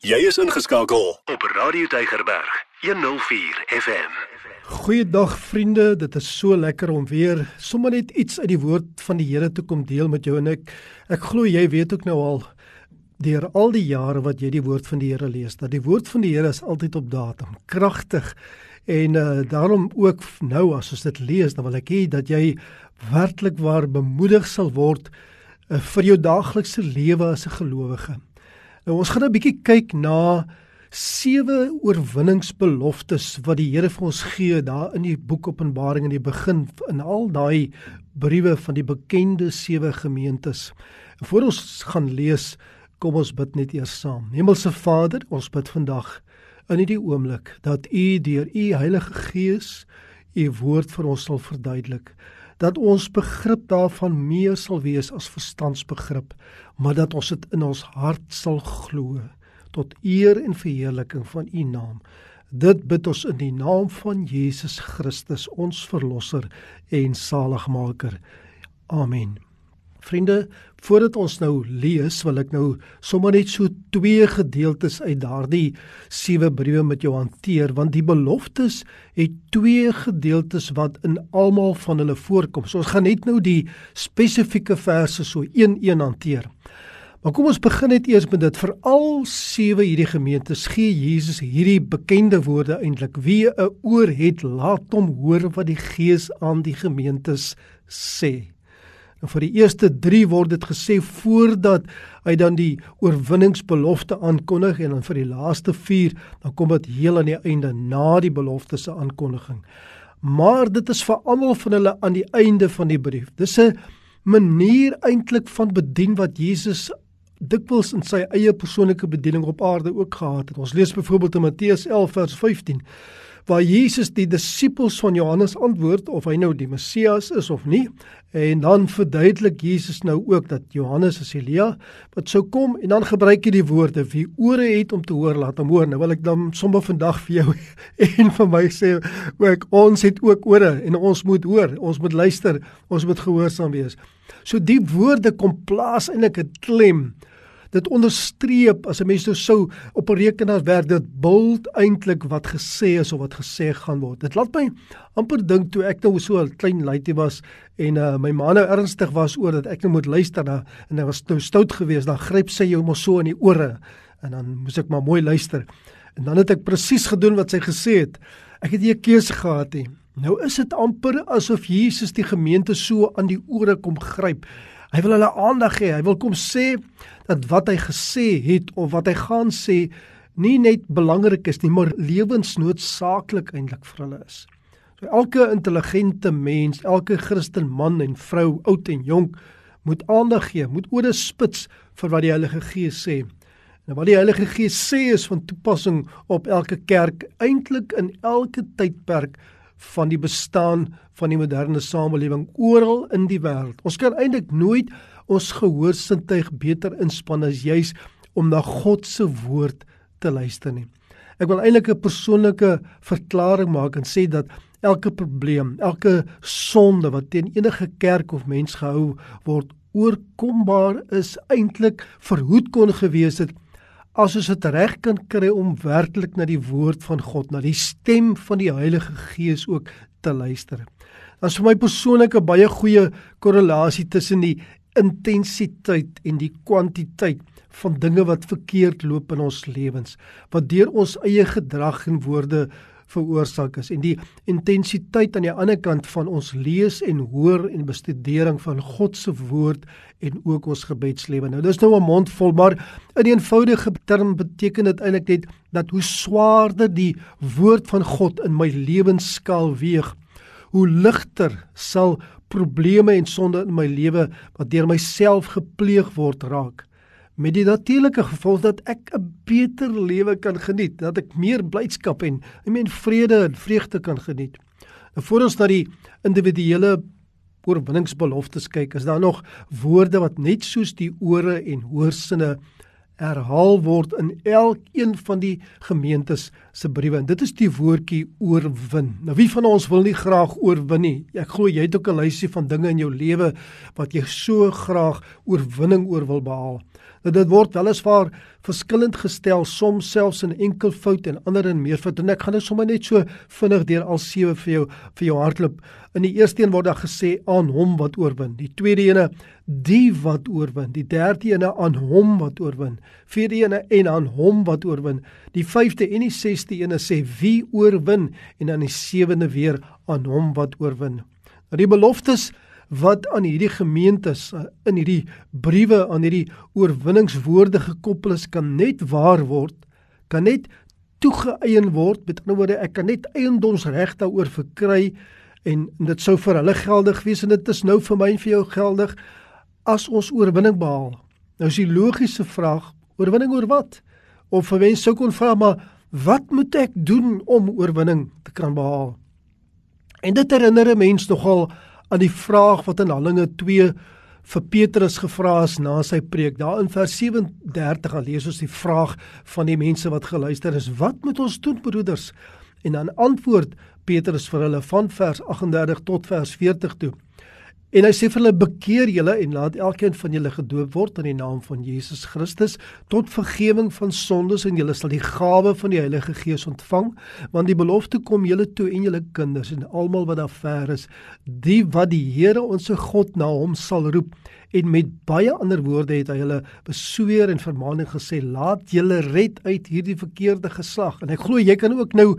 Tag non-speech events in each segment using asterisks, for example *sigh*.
Jy is ingeskakel op Radio Deigerberg 104 FM. Goeiedag vriende, dit is so lekker om weer sommer net iets uit die woord van die Here te kom deel met jou en ek ek glo jy weet ook nou al deur al die jare wat jy die woord van die Here lees dat die woord van die Here is altyd op datum, kragtig. En uh, daarom ook nou as ons dit lees, dan wil ek hê dat jy werklik waar bemoedig sal word uh, vir jou daaglikse lewe as 'n gelowige. Nou ons gaan 'n bietjie kyk na sewe oorwinningsbeloftes wat die Here vir ons gee daar in die boek Openbaring in die begin in al daai briewe van die bekende sewe gemeentes. Voor ons gaan lees, kom ons bid net eers saam. Hemelse Vader, ons bid vandag in hierdie oomblik dat U deur U Heilige Gees U woord vir ons sal verduidelik dat ons begrip daarvan meer sal wees as verstandsbegrip, maar dat ons dit in ons hart sal glo tot eer en verheerliking van U naam. Dit bid ons in die naam van Jesus Christus, ons verlosser en saligmaker. Amen. Vriende, voordat ons nou lees, wil ek nou sommer net so twee gedeeltes uit daardie sewe briewe met jou hanteer, want die beloftes het twee gedeeltes wat in almal van hulle voorkom. So ons gaan net nou die spesifieke verse so een-een hanteer. Maar kom ons begin net eers met dit vir al sewe hierdie gemeentes gee Jesus hierdie bekende woorde eintlik wie 'n oor het laat hom hoor wat die Gees aan die gemeentes sê. En vir die eerste 3 word dit gesê voordat hy dan die oorwinningsbelofte aankondig en dan vir die laaste 4 dan kom dit heel aan die einde na die belofte se aankondiging. Maar dit is vir almal van hulle aan die einde van die brief. Dis 'n manier eintlik van bedien wat Jesus dikwels in sy eie persoonlike bediening op aarde ook gehad het. Ons lees byvoorbeeld in Matteus 11 vers 15 waar Jesus die disippels van Johannes antwoord of hy nou die Messias is of nie. En dan verduidelik Jesus nou ook dat Johannes is Elia wat sou kom en dan gebruik hy die woorde wie ore het om te hoor laat hom hoor. Nou wil ek dan sommer vandag vir jou *laughs* en vir my sê ook ons het ook ore en ons moet hoor, ons moet luister, ons moet gehoorsaam wees. So die woorde kom plaas eintlik 'n klem dit onderstreep as 'n mens nou sou op 'n rekenaar werk dit bult eintlik wat gesê is of wat gesê gaan word. Dit laat my amper dink toe ek nou so 'n klein laaitie was en uh, my ma nou ernstig was oor dat ek nou moet luister na en hy was nou stout geweest dan gryp sy jou mos so in die ore en dan moes ek maar mooi luister. En dan het ek presies gedoen wat sy gesê het. Ek het nie 'n keuse gehad nie. Nou is dit amper asof Jesus die gemeente so aan die ore kom gryp. Hy wil hulle aandag hê. Hy wil kom sê dat wat hy gesê het of wat hy gaan sê nie net belangrik is nie, maar lewensnoodsaaklik eintlik vir hulle is. So elke intelligente mens, elke Christen man en vrou, oud en jonk, moet aandag gee, moet ore spits vir wat die Heilige Gees sê. En wat die Heilige Gees sê is van toepassing op elke kerk, eintlik in elke tydperk van die bestaan van die moderne samelewing oral in die wêreld. Ons kan eintlik nooit ons gehoorsintuig beter inspann as juis om na God se woord te luister nie. Ek wil eintlik 'n persoonlike verklaring maak en sê dat elke probleem, elke sonde wat teen enige kerk of mens gehou word, oorkombaar is eintlik verhoed kon gewees het as ons dit reg kan kry om werklik na die woord van God, na die stem van die Heilige Gees ook te luister. Daar's vir my persoonlik 'n baie goeie korrelasie tussen die intensiteit en die kwantiteit van dinge wat verkeerd loop in ons lewens, wat deur ons eie gedrag en woorde veroorsaak is en die intensiteit aan die ander kant van ons lees en hoor en bestudering van God se woord en ook ons gebedslewe. Nou dis nou 'n mond vol, maar in 'n eenvoudige term beteken dit eintlik net dat hoe swaarder die woord van God in my lewensskaal weeg, hoe ligter sal probleme en sonde in my lewe wat deur myself gepleeg word raak met die natuurlike gevolg dat ek 'n beter lewe kan geniet, dat ek meer blydskap en ek meen vrede en vreugde kan geniet. En voor ons na die individuele oorwinningsbeloftes kyk, is daar nog woorde wat net soos die ore en hoorsinne herhaal word in elkeen van die gemeentes se briewe. En dit is die woordjie oorwin. Nou wie van ons wil nie graag oorwin nie? Ek glo jy het ook 'n lysie van dinge in jou lewe wat jy so graag oorwinning oor wil behaal. Nou dit word weliswaar verskillend gestel, soms selfs in enkelvoud en ander in meervoud. En ek gaan dit sommer net so vinnig deur al sewe vir jou vir jou hardloop. In die eerste een word daar gesê aan hom wat oorwin. Die tweede ene die wat oorwin. Die derde ene aan hom wat oorwin. Vierde ene en aan hom wat oorwin. Die vyfde en die sesde ene sê wie oorwin? En dan die sewende weer aan hom wat oorwin. Nou die beloftes wat aan hierdie gemeentes eh, in hierdie briewe aan hierdie oorwinningswoorde gekoppel is kan net waar word kan net toegeëien word. Met ander woorde ek kan net eiendomsreg daaroor verkry en dit sou vir hulle geldig wees en dit is nou vir my en vir jou geldig as ons oorwinning behaal. Nou is die logiese vraag oorwinning oor wat? Of vir mense sou kon vra maar wat moet ek doen om oorwinning te kan behaal en dit herinner 'n mens nogal aan die vraag wat in Handelinge 2 vir Petrus gevra is na sy preek. Daar in vers 37 al lees ons die vraag van die mense wat geluister is: "Wat moet ons doen, broeders?" En dan antwoord Petrus vir hulle van vers 38 tot vers 40 toe. En hy sê vir hulle bekeer julle en laat elkeen van julle gedoop word in die naam van Jesus Christus tot vergifnis van sondes en julle sal die gawe van die Heilige Gees ontvang want die belofte kom julle toe en julle kinders en almal wat daar ver is die wat die Here ons se God na hom sal roep. En met baie ander woorde het hy hulle besweer en vermaaning gesê laat julle red uit hierdie verkeerde geslag. En ek glo jy kan ook nou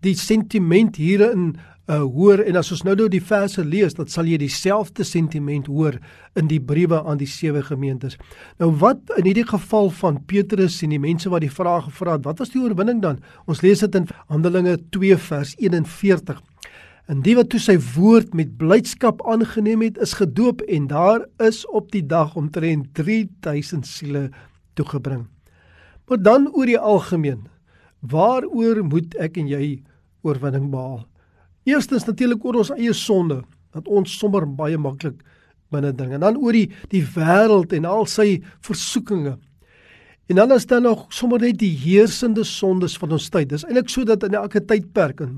die sentiment hierin uh hoor en as ons nou nou die verse lees, dan sal jy dieselfde sentiment hoor in die briewe aan die sewe gemeentes. Nou wat in hierdie geval van Petrus en die mense wat die vraag gevra het, wat was die oorwinning dan? Ons lees dit in Handelinge 2 vers 41. En die wat toe sy woord met blydskap aangeneem het, is gedoop en daar is op die dag omtrent 3000 siele toegebring. Maar dan oor die algemeen, waaroor moet ek en jy oorwinning behaal? Eerstens natuurlik oor ons eie sonde wat ons sommer baie maklik binne dring en dan oor die die wêreld en al sy versoekinge. En dan is daar nog sommer net die heersende sondes van ons tyd. Dis eintlik so dat in elke tydperk en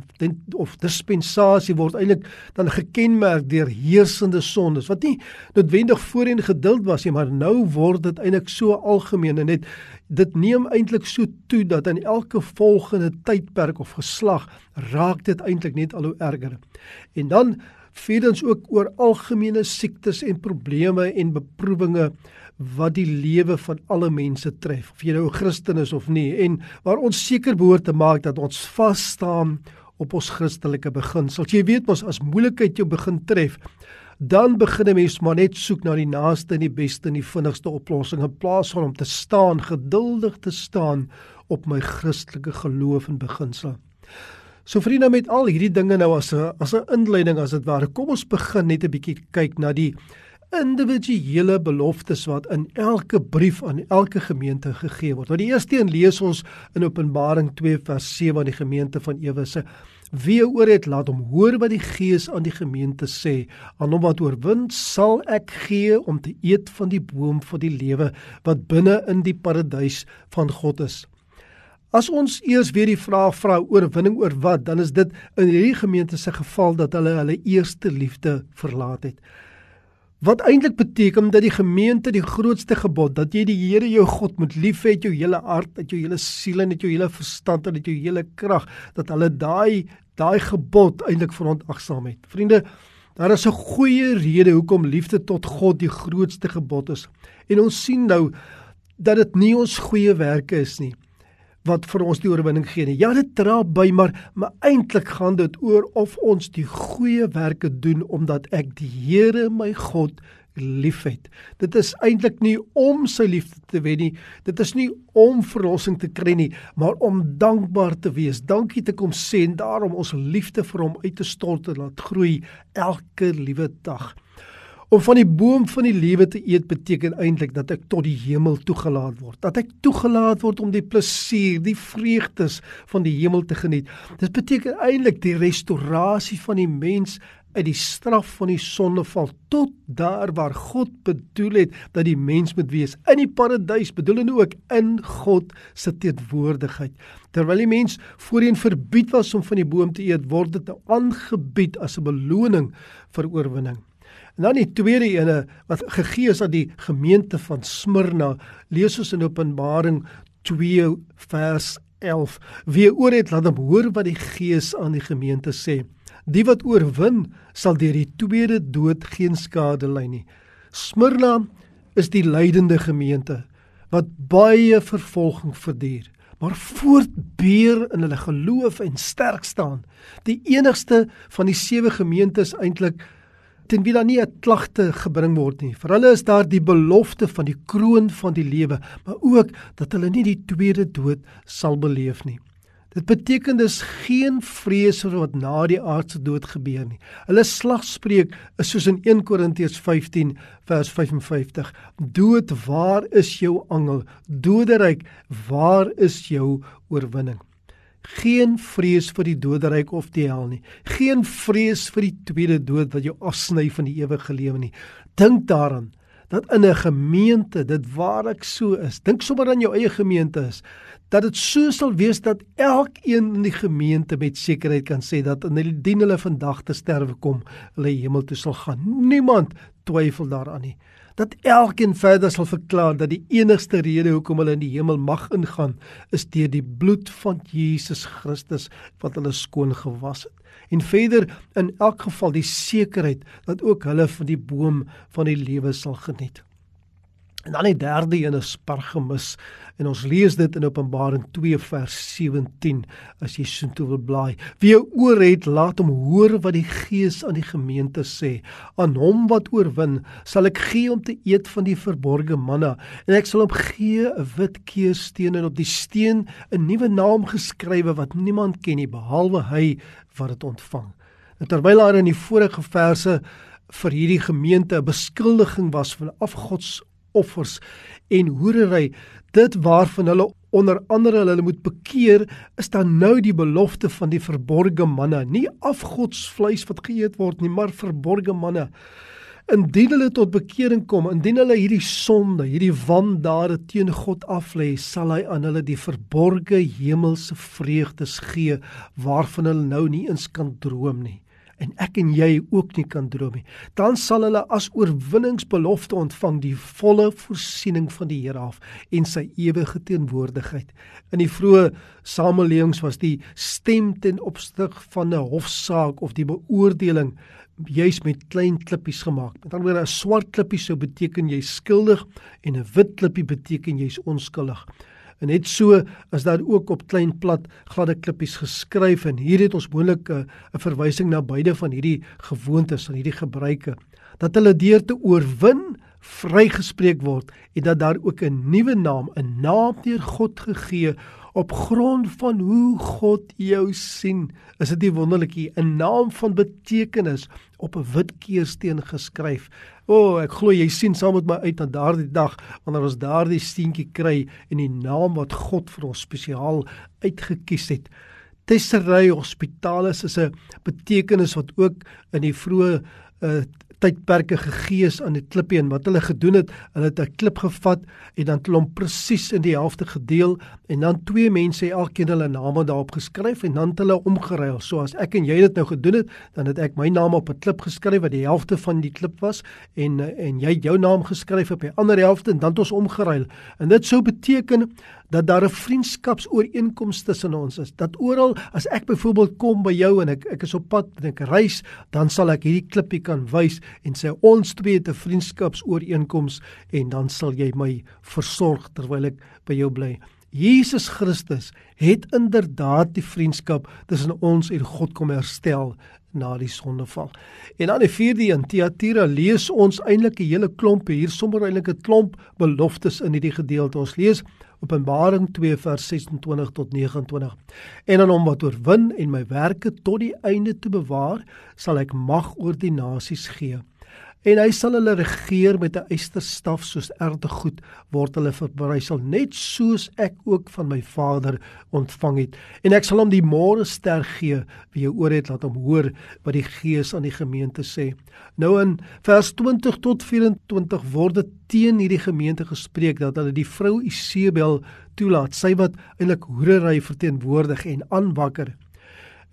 of dispensasie word eintlik dan gekenmerk deur heersende sondes wat nie noodwendig voorheen geduld was nie, maar nou word dit eintlik so algemeen en net dit neem eintlik so toe dat in elke volgende tydperk of geslag raak dit eintlik net al hoe erger. En dan vierdens ook oor algemene siektes en probleme en beproewinge wat die lewe van alle mense tref, of jy nou 'n Christen is of nie, en waar ons seker behoort te maak dat ons vas staan op ons Christelike beginsels. Jy weet mos as moeilikheid jou begin tref, dan begin 'n mens maar net soek na die naaste en die beste en die vinnigste oplossing in plaas van om te staan, geduldig te staan op my Christelike geloof en beginsel. So vriende met al hierdie dinge nou as 'n as 'n inleiding as dit ware, kom ons begin net 'n bietjie kyk na die individuele beloftes wat in elke brief aan elke gemeente gegee word. Want die eerste een lees ons in Openbaring 2 vers 7 aan die gemeente van Ewese. Wie oor het laat hom hoor wat die Gees aan die gemeente sê. Aan hom wat oorwin, sal ek gee om te eet van die boom van die lewe wat binne in die paradys van God is. As ons eers weer die vraag vra oorwinning oor wat, dan is dit in hierdie gemeente se geval dat hulle hulle eerste liefde verlaat het. Wat eintlik beteken dat die gemeente die grootste gebod dat jy die Here jou God moet lief hê met jou hele hart, met jou hele siel en met jou hele verstand en met jou hele krag, dat hulle daai daai gebod eintlik verontagsaam het. Vriende, daar is 'n goeie rede hoekom liefde tot God die grootste gebod is. En ons sien nou dat dit nie ons goeie werke is nie wat vir ons die oorwinning gee nie. Ja, dit dra by, maar maar eintlik gaan dit oor of ons die goeie werke doen omdat ek die Here my God liefhet. Dit is eintlik nie om sy liefde te wen nie. Dit is nie om verlossing te kry nie, maar om dankbaar te wees. Dankie te kom sê en daarom ons liefde vir hom uit te stort en laat groei elke liewe dag. Om van die boom van die lewe te eet beteken eintlik dat ek tot die hemel toegelaat word. Dat ek toegelaat word om die plesier, die vreugdes van die hemel te geniet. Dit beteken eintlik die restaurasie van die mens uit die straf van die sondeval tot daar waar God bedoel het dat die mens moet wees in die paradys bedoel en ook in God se teenwoordigheid terwyl die mens voorheen verbied was om van die boom te eet word dit nou aangebied as 'n beloning vir oorwinning En dan die tweede ene wat gegee is aan die gemeente van Smyrna, lees ons in Openbaring 2 vers 11. Wie oor het laat hom hoor wat die Gees aan die gemeente sê. Die wat oorwin sal deur die tweede dood geen skade ly nie. Smyrna is die lydende gemeente wat baie vervolging verduur maar voortbeer in hulle geloof en sterk staan. Die enigste van die sewe gemeentes eintlik ten wie daar nie 'n klagte gebring word nie. Vir hulle is daar die belofte van die kroon van die lewe, maar ook dat hulle nie die tweede dood sal beleef nie. Dit beteken dus geen vrees vir wat na die aardse dood gebeur nie. Hulle slagspreuk is soos in 1 Korintiërs 15 vers 55. Dood, waar is jou angel? Doderyk, waar is jou oorwinning? Geen vrees vir die doderyk of die hel nie. Geen vrees vir die tweede dood wat jou afsny van die ewige lewe nie. Dink daaraan dat in 'n gemeente dit waarlik so is. Dink sommer aan jou eie gemeente is dat dit so sal wees dat elkeen in die gemeente met sekerheid kan sê dat indien hulle vandag te sterwe kom, hulle hemel toe sal gaan. Niemand twyfel daaraan nie. Dat elkeen verder sal verklaar dat die enigste rede hoekom hulle in die hemel mag ingaan, is deur die bloed van Jesus Christus wat hulle skoon gewas het en verder in elk geval die sekerheid dat ook hulle van die boom van die lewe sal geniet. En dan die derde een is Pergamus en ons lees dit in Openbaring 2 vers 17 as jy soontoe wil blaai. Wie oor het laat hom hoor wat die Gees aan die gemeente sê. Aan hom wat oorwin sal ek gee om te eet van die verborgde manna en ek sal hom gee 'n wit keursteen en op die steen 'n nuwe naam geskrywe wat niemand ken nie behalwe hy wat dit ontvang. En terwyl daar in die vorige verse vir hierdie gemeente 'n beskuldiging was van afgods offers en hoerery dit waarvan hulle onder andere hulle moet bekeer is dan nou die belofte van die verborgde manne. Nie afgodsvleis wat geëet word nie maar verborgde manne. Indien hulle tot bekering kom indien hulle hierdie sonde hierdie wandade teen God aflê sal hy aan hulle die verborgde hemelse vreugdes gee waarvan hulle nou nie eens kan droom nie en ek en jy ook nie kan droom nie. Dan sal hulle as oorwinningsbelofte ontvang die volle voorsiening van die Here af en sy ewige teenwoordigheid. In die vroeë samelewings was die stem ten opsig van 'n hofsaak of die beoordeling juis met klein klippies gemaak. Met ander woorde, 'n swart klippie sou beteken jy's skuldig en 'n wit klippie beteken jy's onskuldig. En net so is daar ook op klein plat gladde klippies geskryf en hier het ons moontlik eh, 'n verwysing na beide van hierdie gewoontes en hierdie gebruike. Dat hulle deur te oorwin vrygespreek word en dat daar ook 'n nuwe naam, 'n naam deur God gegee op grond van hoe God jou sien. Is dit nie wonderlik hier 'n naam van betekenis op 'n wit keursteen geskryf. O, oh, ek glo jy sien saam met my uit aan daardie dag wanneer ons daardie steentjie kry en die naam wat God vir ons spesiaal uitgekies het. Tessery Hospitalis is 'n betekenis wat ook in die vroeë uh, tydperke gegee is aan die klippie en wat hulle gedoen het, hulle het 'n klip gevat en dan klomp presies in die helfte gedeel en dan twee mense elkeen hulle name daarop geskryf en dan het hulle omgeruil. So as ek en jy dit nou gedoen het, dan het ek my naam op 'n klip geskryf wat die helfte van die klip was en en jy jou naam geskryf op die ander helfte en dan het ons omgeruil. En dit sou beteken dat daar 'n vriendskapsooreenkoms tussen ons is. Dat oral as ek byvoorbeeld kom by jou en ek ek is op pad en ek reis, dan sal ek hierdie klippie kan wys en sê ons twee het 'n vriendskapsooreenkoms en dan sal jy my versorg terwyl ek by jou bly. Jesus Christus het inderdaad die vriendskap tussen ons en God kom herstel na die sondeval. En dan die vierde een, Thyatira, lees ons eintlik 'n hele klomp hier, sommer eintlik 'n klomp beloftes in hierdie gedeelte. Ons lees Openbaring 2 vers 26 tot 29. En aan hom wat oorwin en my werke tot die einde te bewaar, sal ek mag oor die nasies gee en hy sal hulle regeer met 'n eysterstaf soos erdegoed word hulle verbrysel net soos ek ook van my Vader ontvang het. En ek sal hom die môre ster gee wie jy oor het laat hom hoor wat die Gees aan die gemeente sê. Nou in vers 20 tot 24 word dit teen hierdie gemeente gespreek dat hulle die vrou Isebel toelaat sy wat eintlik hoerery verteenwoordig en aanwakker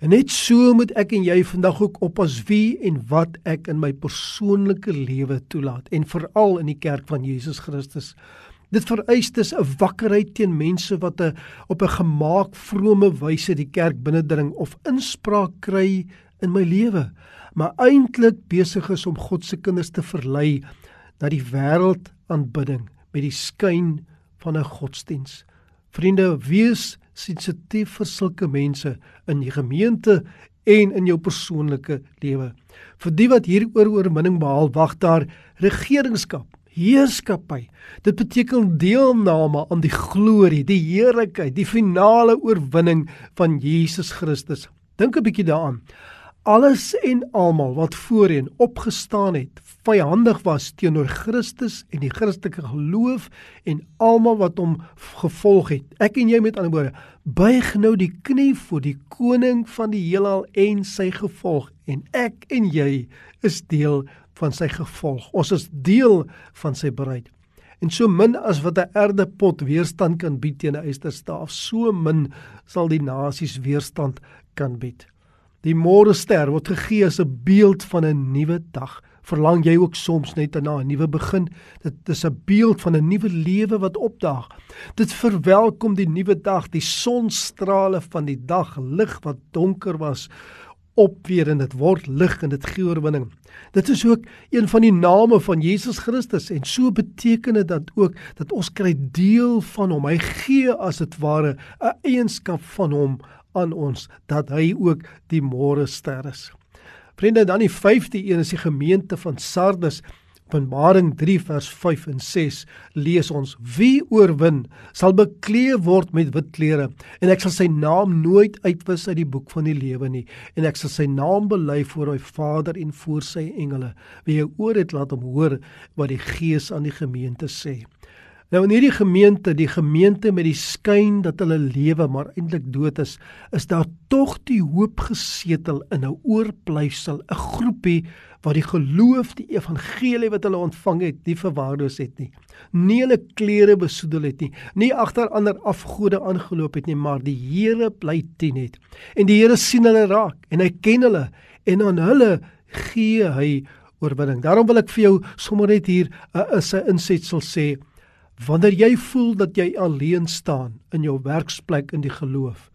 En net so moet ek en jy vandag ook oppas wie en wat ek in my persoonlike lewe toelaat en veral in die kerk van Jesus Christus. Dit vereis dus 'n wakkerheid teen mense wat 'n op 'n gemaak vrome wyse die kerk binnendring of inspraak kry in my lewe, maar eintlik besig is om God se kinders te verlei na die wêreld aanbidding met die skyn van 'n godsdiens. Vriende, wees sensitief vir sulke mense in die gemeente en in jou persoonlike lewe. Vir die wat hieroor oorwinning behaal, wag daar regeringskap, heerskappy. Dit beteken deelname aan die glorie, die heerlikheid, die finale oorwinning van Jesus Christus. Dink 'n bietjie daaraan alles en almal wat voorheen opgestaan het, vyandig was teenoor Christus en die Christelike geloof en almal wat hom gevolg het. Ek en jy met ander woorde, buig nou die knie voor die koning van die heelal en sy gevolg en ek en jy is deel van sy gevolg. Ons is deel van sy bruid. En so min as wat 'n erdepot weerstand kan bied teen 'n eysterstaaf, so min sal die nasies weerstand kan bied. Die môrester word gegee as 'n beeld van 'n nuwe dag. Verlang jy ook soms net na 'n nuwe begin? Dit is 'n beeld van 'n nuwe lewe wat opdaag. Dit verwelkom die nuwe dag, die sonstrale van die dag, lig wat donker was op weer en dit word lig en dit gee oorwinning. Dit is ook een van die name van Jesus Christus en so beteken dit dat ook dat ons kry deel van hom. Hy gee as dit ware 'n eienskap van hom aan ons dat hy ook die môre ster is. Vriende, dan die 5de een is die gemeente van Sardes. Openbaring 3 vers 5 en 6 lees ons: Wie oorwin, sal bekleë word met wit klere, en ek sal sy naam nooit uitwis uit die boek van die lewe nie, en ek sal sy naam bely voor my Vader en voor sy engele. Wie oor het laat hom hoor wat die Gees aan die gemeente sê. Nou in hierdie gemeente, die gemeente met die skyn dat hulle lewe maar eintlik dood is, is daar tog die hoop gesetel in 'n oorblyfsel, 'n groepie wat die geloof, die evangelie wat hulle ontvang het, nie verwaarloos het nie. Nie hulle klere besoedel het nie, nie agter ander afgode aangeloop het nie, maar die Here bly teen het. En die Here sien hulle raak en hy ken hulle en aan hulle gee hy oorwinning. Daarom wil ek vir jou sommer net hier 'n uh, 'n insetsel sê Wanneer jy voel dat jy alleen staan in jou werksplek in die geloof,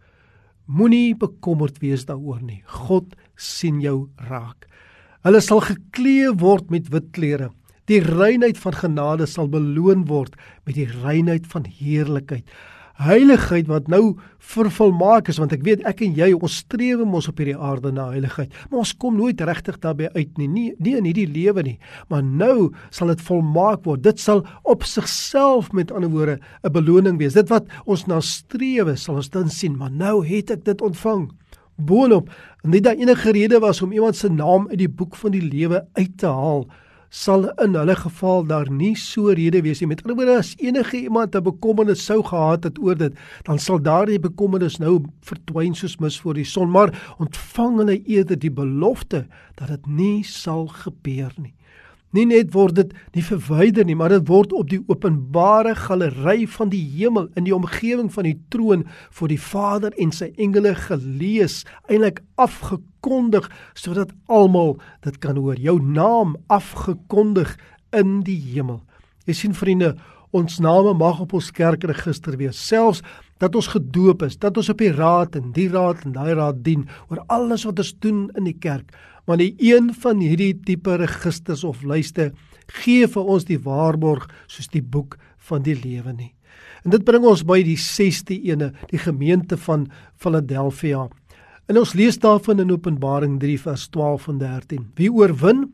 moenie bekommerd wees daaroor nie. God sien jou raak. Hulle sal geklee word met wit klere. Die reinheid van genade sal beloon word met die reinheid van heerlikheid heiligheid wat nou vervolmaak is want ek weet ek en jy ons streef mos op hierdie aarde na heiligheid maar ons kom nooit regtig daarbey uit nie nie, nie in hierdie lewe nie. Maar nou sal dit volmaak word. Dit sal op sigself met ander woorde 'n beloning wees. Dit wat ons na streef sal ons dan sien maar nou het ek dit ontvang. Boonop nie dat enige rede was om iemand se naam uit die boek van die lewe uit te haal sal in hulle geval daar nie so rede wees nie. Met ander woorde, as enige iemand 'n bekommernis sou gehad het oor dit, dan sal daardie bekommernis nou verdwyn soos mis voor die son, maar ontvang hulle eerder die belofte dat dit nie sal gebeur nie. Nie net word dit nie verwyder nie, maar dit word op die openbare galery van die hemel in die omgewing van die troon voor die Vader en sy engele gelees, eintlik afgekondig sodat almal dit kan hoor. Jou naam afgekondig in die hemel. Jy sien vriende, ons name mag op ons kerkregister wees, selfs dat ons gedoop is, dat ons op die raad en die raad en daai raad dien oor alles wat ons doen in die kerk maar die een van hierdie tipe registers of lyste gee vir ons die waarborg soos die boek van die lewe nie. En dit bring ons by die 6ste ene, die gemeente van Philadelphia. En ons lees daarvan in Openbaring 3 vers 12 en 13. Wie oorwin,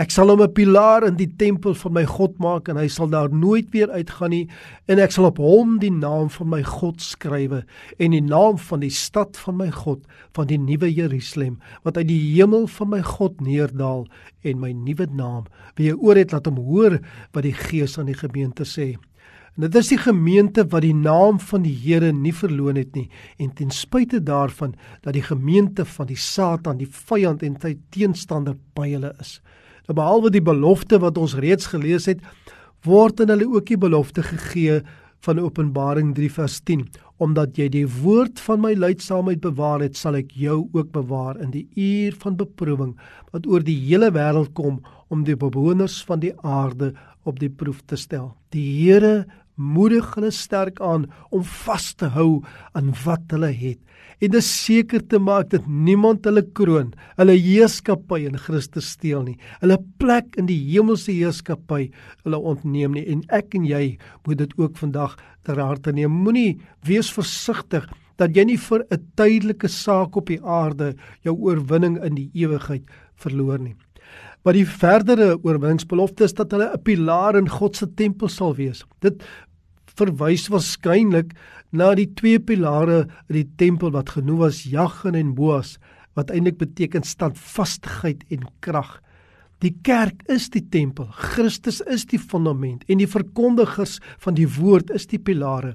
Ek sal hom 'n pilaar in die tempel van my God maak en hy sal daar nooit weer uitgaan nie en ek sal op hom die naam van my God skrywe en die naam van die stad van my God van die nuwe Jerusalem wat uit die hemel van my God neerdal en my nuwe naam wie jy oor het laat hom hoor wat die Gees aan die gemeente sê. En dit is die gemeente wat die naam van die Here nie verloon het nie en ten spyte daarvan dat die gemeente van die Satan die vyand en sy teenstander by hulle is behalwe die belofte wat ons reeds gelees het, word aan hulle ook die belofte gegee van Openbaring 3 vers 10 omdat jy die woord van my leidsaamheid bewaar het, sal ek jou ook bewaar in die uur van beproewing wat oor die hele wêreld kom om die bewoners van die aarde op die proef te stel. Die Here moedig hulle sterk aan om vas te hou aan wat hulle het en dit seker te maak dat niemand hulle kroon, hulle heerskappy in Christus steel nie. Hulle plek in die hemelse heerskappy hulle ontneem nie en ek en jy moet dit ook vandag ter harte neem. Moenie wees versigtig dat jy nie vir 'n tydelike saak op die aarde jou oorwinning in die ewigheid verloor nie. Maar die verdere oorwinningsbelofte is dat hulle 'n pilaar in God se tempel sal wees. Dit verwys waarskynlik na die twee pilare in die tempel wat genoem was Jachin en Boas wat eintlik beteken standvastigheid en krag. Die kerk is die tempel, Christus is die fundament en die verkondigers van die woord is die pilare.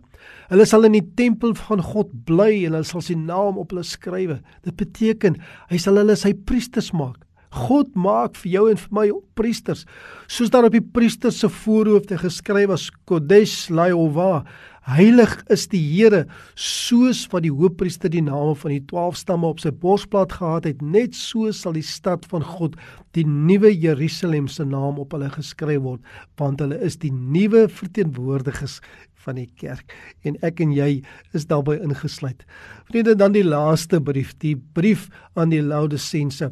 Hulle sal in die tempel van God bly en hulle sal sy naam op hulle skrywe. Dit beteken hy sal hulle sy priesters maak. God maak vir jou en vir my priesters. Soos daar op die priesters se voorhoofde geskryf was Kodesh Laihova, heilig is die Here, soos wat die hoofpriester die name van die 12 stamme op sy borsplaat gehad het, net so sal die stad van God, die nuwe Jerusalem se naam op hulle geskryf word, want hulle is die nuwe verteenwoordigers van die kerk en ek en jy is daarbey ingesluit. Vriende, dan die laaste brief, die brief aan die Laodisense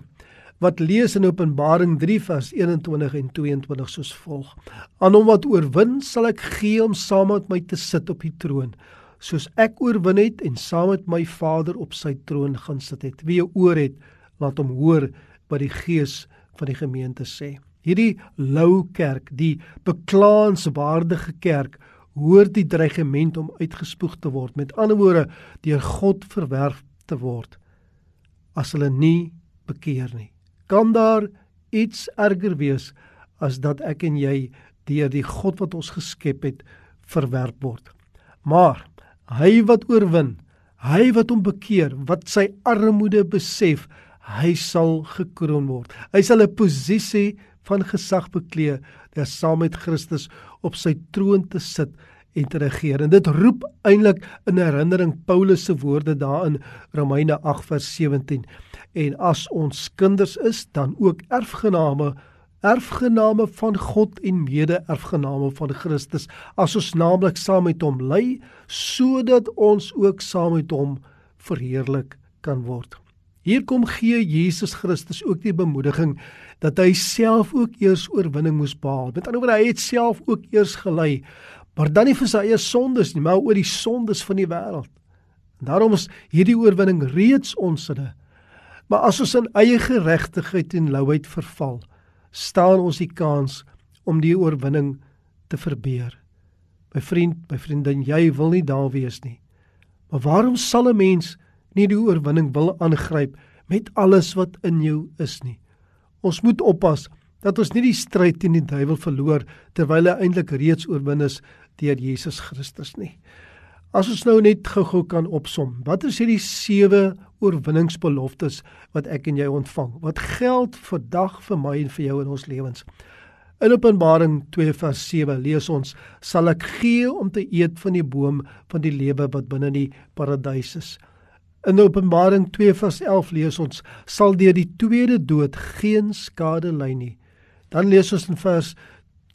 wat lees in Openbaring 3 vers 21 en 22 soos volg: Aan hom wat oorwin, sal ek gee om saam met my te sit op die troon, soos ek oorwin het en saam met my Vader op sy troon gaan sit het. Wie 'n oor het, laat hom hoor wat die Gees van die gemeente sê. Hierdie lou kerk, die beklaanswaardige kerk, hoor die dreigement om uitgespoeg te word. Met ander woorde, deur God verwerf te word as hulle nie bekeer nie kan daar iets erger wees as dat ek en jy deur die God wat ons geskep het verwerp word. Maar hy wat oorwin, hy wat hom bekeer, wat sy armoede besef, hy sal gekroon word. Hy sal 'n posisie van gesag beklee, daar saam met Christus op sy troon te sit en te regeer. En dit roep eintlik in herinnering Paulus se woorde daarin Romeine 8 vers 17. En as ons kinders is, dan ook erfgename, erfgename van God en mede-erfgename van Christus, as ons naamlik saam met hom ly, sodat ons ook saam met hom verheerlik kan word. Hier kom gee Jesus Christus ook die bemoediging dat hy self ook eers oorwinning moes behaal. Met ander woorde, hy het self ook eers gelei maar dan nie vir sy eie sondes nie, maar oor die sondes van die wêreld. Daarom is hierdie oorwinning reeds ons sinne. Maar as ons in eie geregtigheid en louheid verval, staan ons die kans om die oorwinning te verbeur. My vriend, my vriendin, jy wil nie daar wees nie. Maar waarom sal 'n mens nie die oorwinning wil aangryp met alles wat in jou is nie? Ons moet oppas dat ons nie die stryd teen die duiwel verloor terwyl hy eintlik reeds oorwin is deur Jesus Christus nie. As ons nou net gou-gou kan opsom, wat is hierdie sewe oorwinningsbeloftes wat ek en jy ontvang? Wat geld vir dag vir my en vir jou in ons lewens? In Openbaring 2 vers 7 lees ons: "Sal ek gee om te eet van die boom van die lewe wat binne die paradys is." In Openbaring 2 vers 11 lees ons: "Sal deur die tweede dood geen skade ly nie." Dan lees ons in vers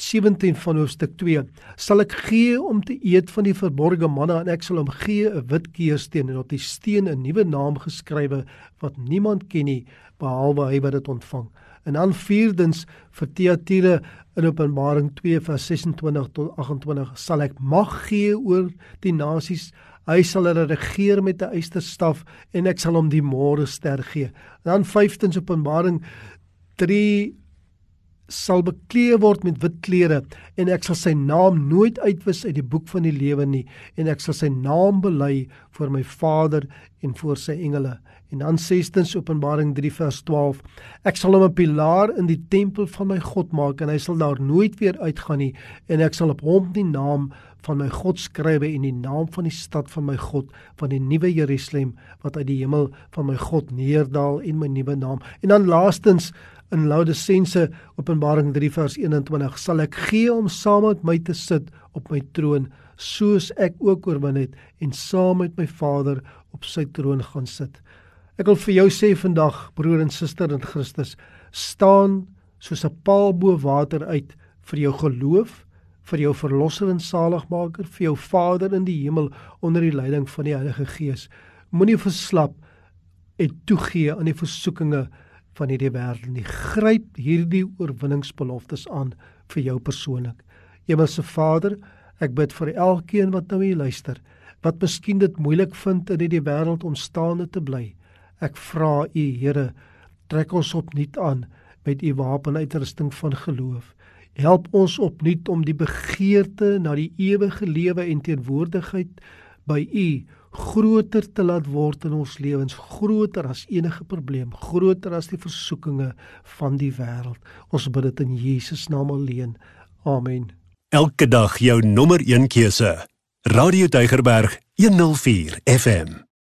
17 van hoofstuk 2 sal ek gee om te eet van die verborgde manna en ek sal hom gee 'n wit keersteen en op die steen 'n nuwe naam geskrywe wat niemand ken nie behalwe hy wat dit ontvang. En dan vierdens vir Tiatire in Openbaring 2 vers 26 tot 28 sal ek mag gee oor die nasies? Hy sal hulle regeer met 'n eysterstaf en ek sal hom die môre ster gee. Dan vyftens Openbaring 3 sal bekleë word met wit klere en ek sal sy naam nooit uitwis uit die boek van die lewe nie en ek sal sy naam bely voor my Vader en voor sy engele. En dan sestens Openbaring 3 vers 12 ek sal hom 'n pilaar in die tempel van my God maak en hy sal daar nooit weer uitgaan nie en ek sal op hom die naam van my God skrywe en die naam van die stad van my God van die nuwe Jerusalem wat uit die hemel van my God neerdal en my nuwe naam. En dan laastens in Laodisense Openbaring 3 vers 21 sal ek gee om saam met my te sit op my troon soos ek ook oorwin het en saam met my Vader op sy troon gaan sit. Ek wil vir jou sê vandag, broer en suster in Christus, staan soos 'n paal bo water uit vir jou geloof, vir jou verlosser en saligmaker, vir jou Vader in die hemel onder die leiding van die Heilige Gees. Moenie verslap en toegee aan die versoekinge van hierdie wêreld nie. Gryp hierdie oorwinningsbeloftes aan vir jou persoonlik. Hemelse Vader, ek bid vir elkeen wat nou hier luister, wat miskien dit moeilik vind in hierdie wêreld om staande te bly. Ek vra U, Here, trek ons opnuut aan met U wapenuitrusting van geloof. Help ons opnuut om die begeerte na die ewige lewe en teenwoordigheid by U groter te laat word in ons lewens, groter as enige probleem, groter as die versoekinge van die wêreld. Ons bid dit in Jesus naam alleen. Amen. Elke dag jou nommer 1 keuse. Radio Deugerberg 104 FM.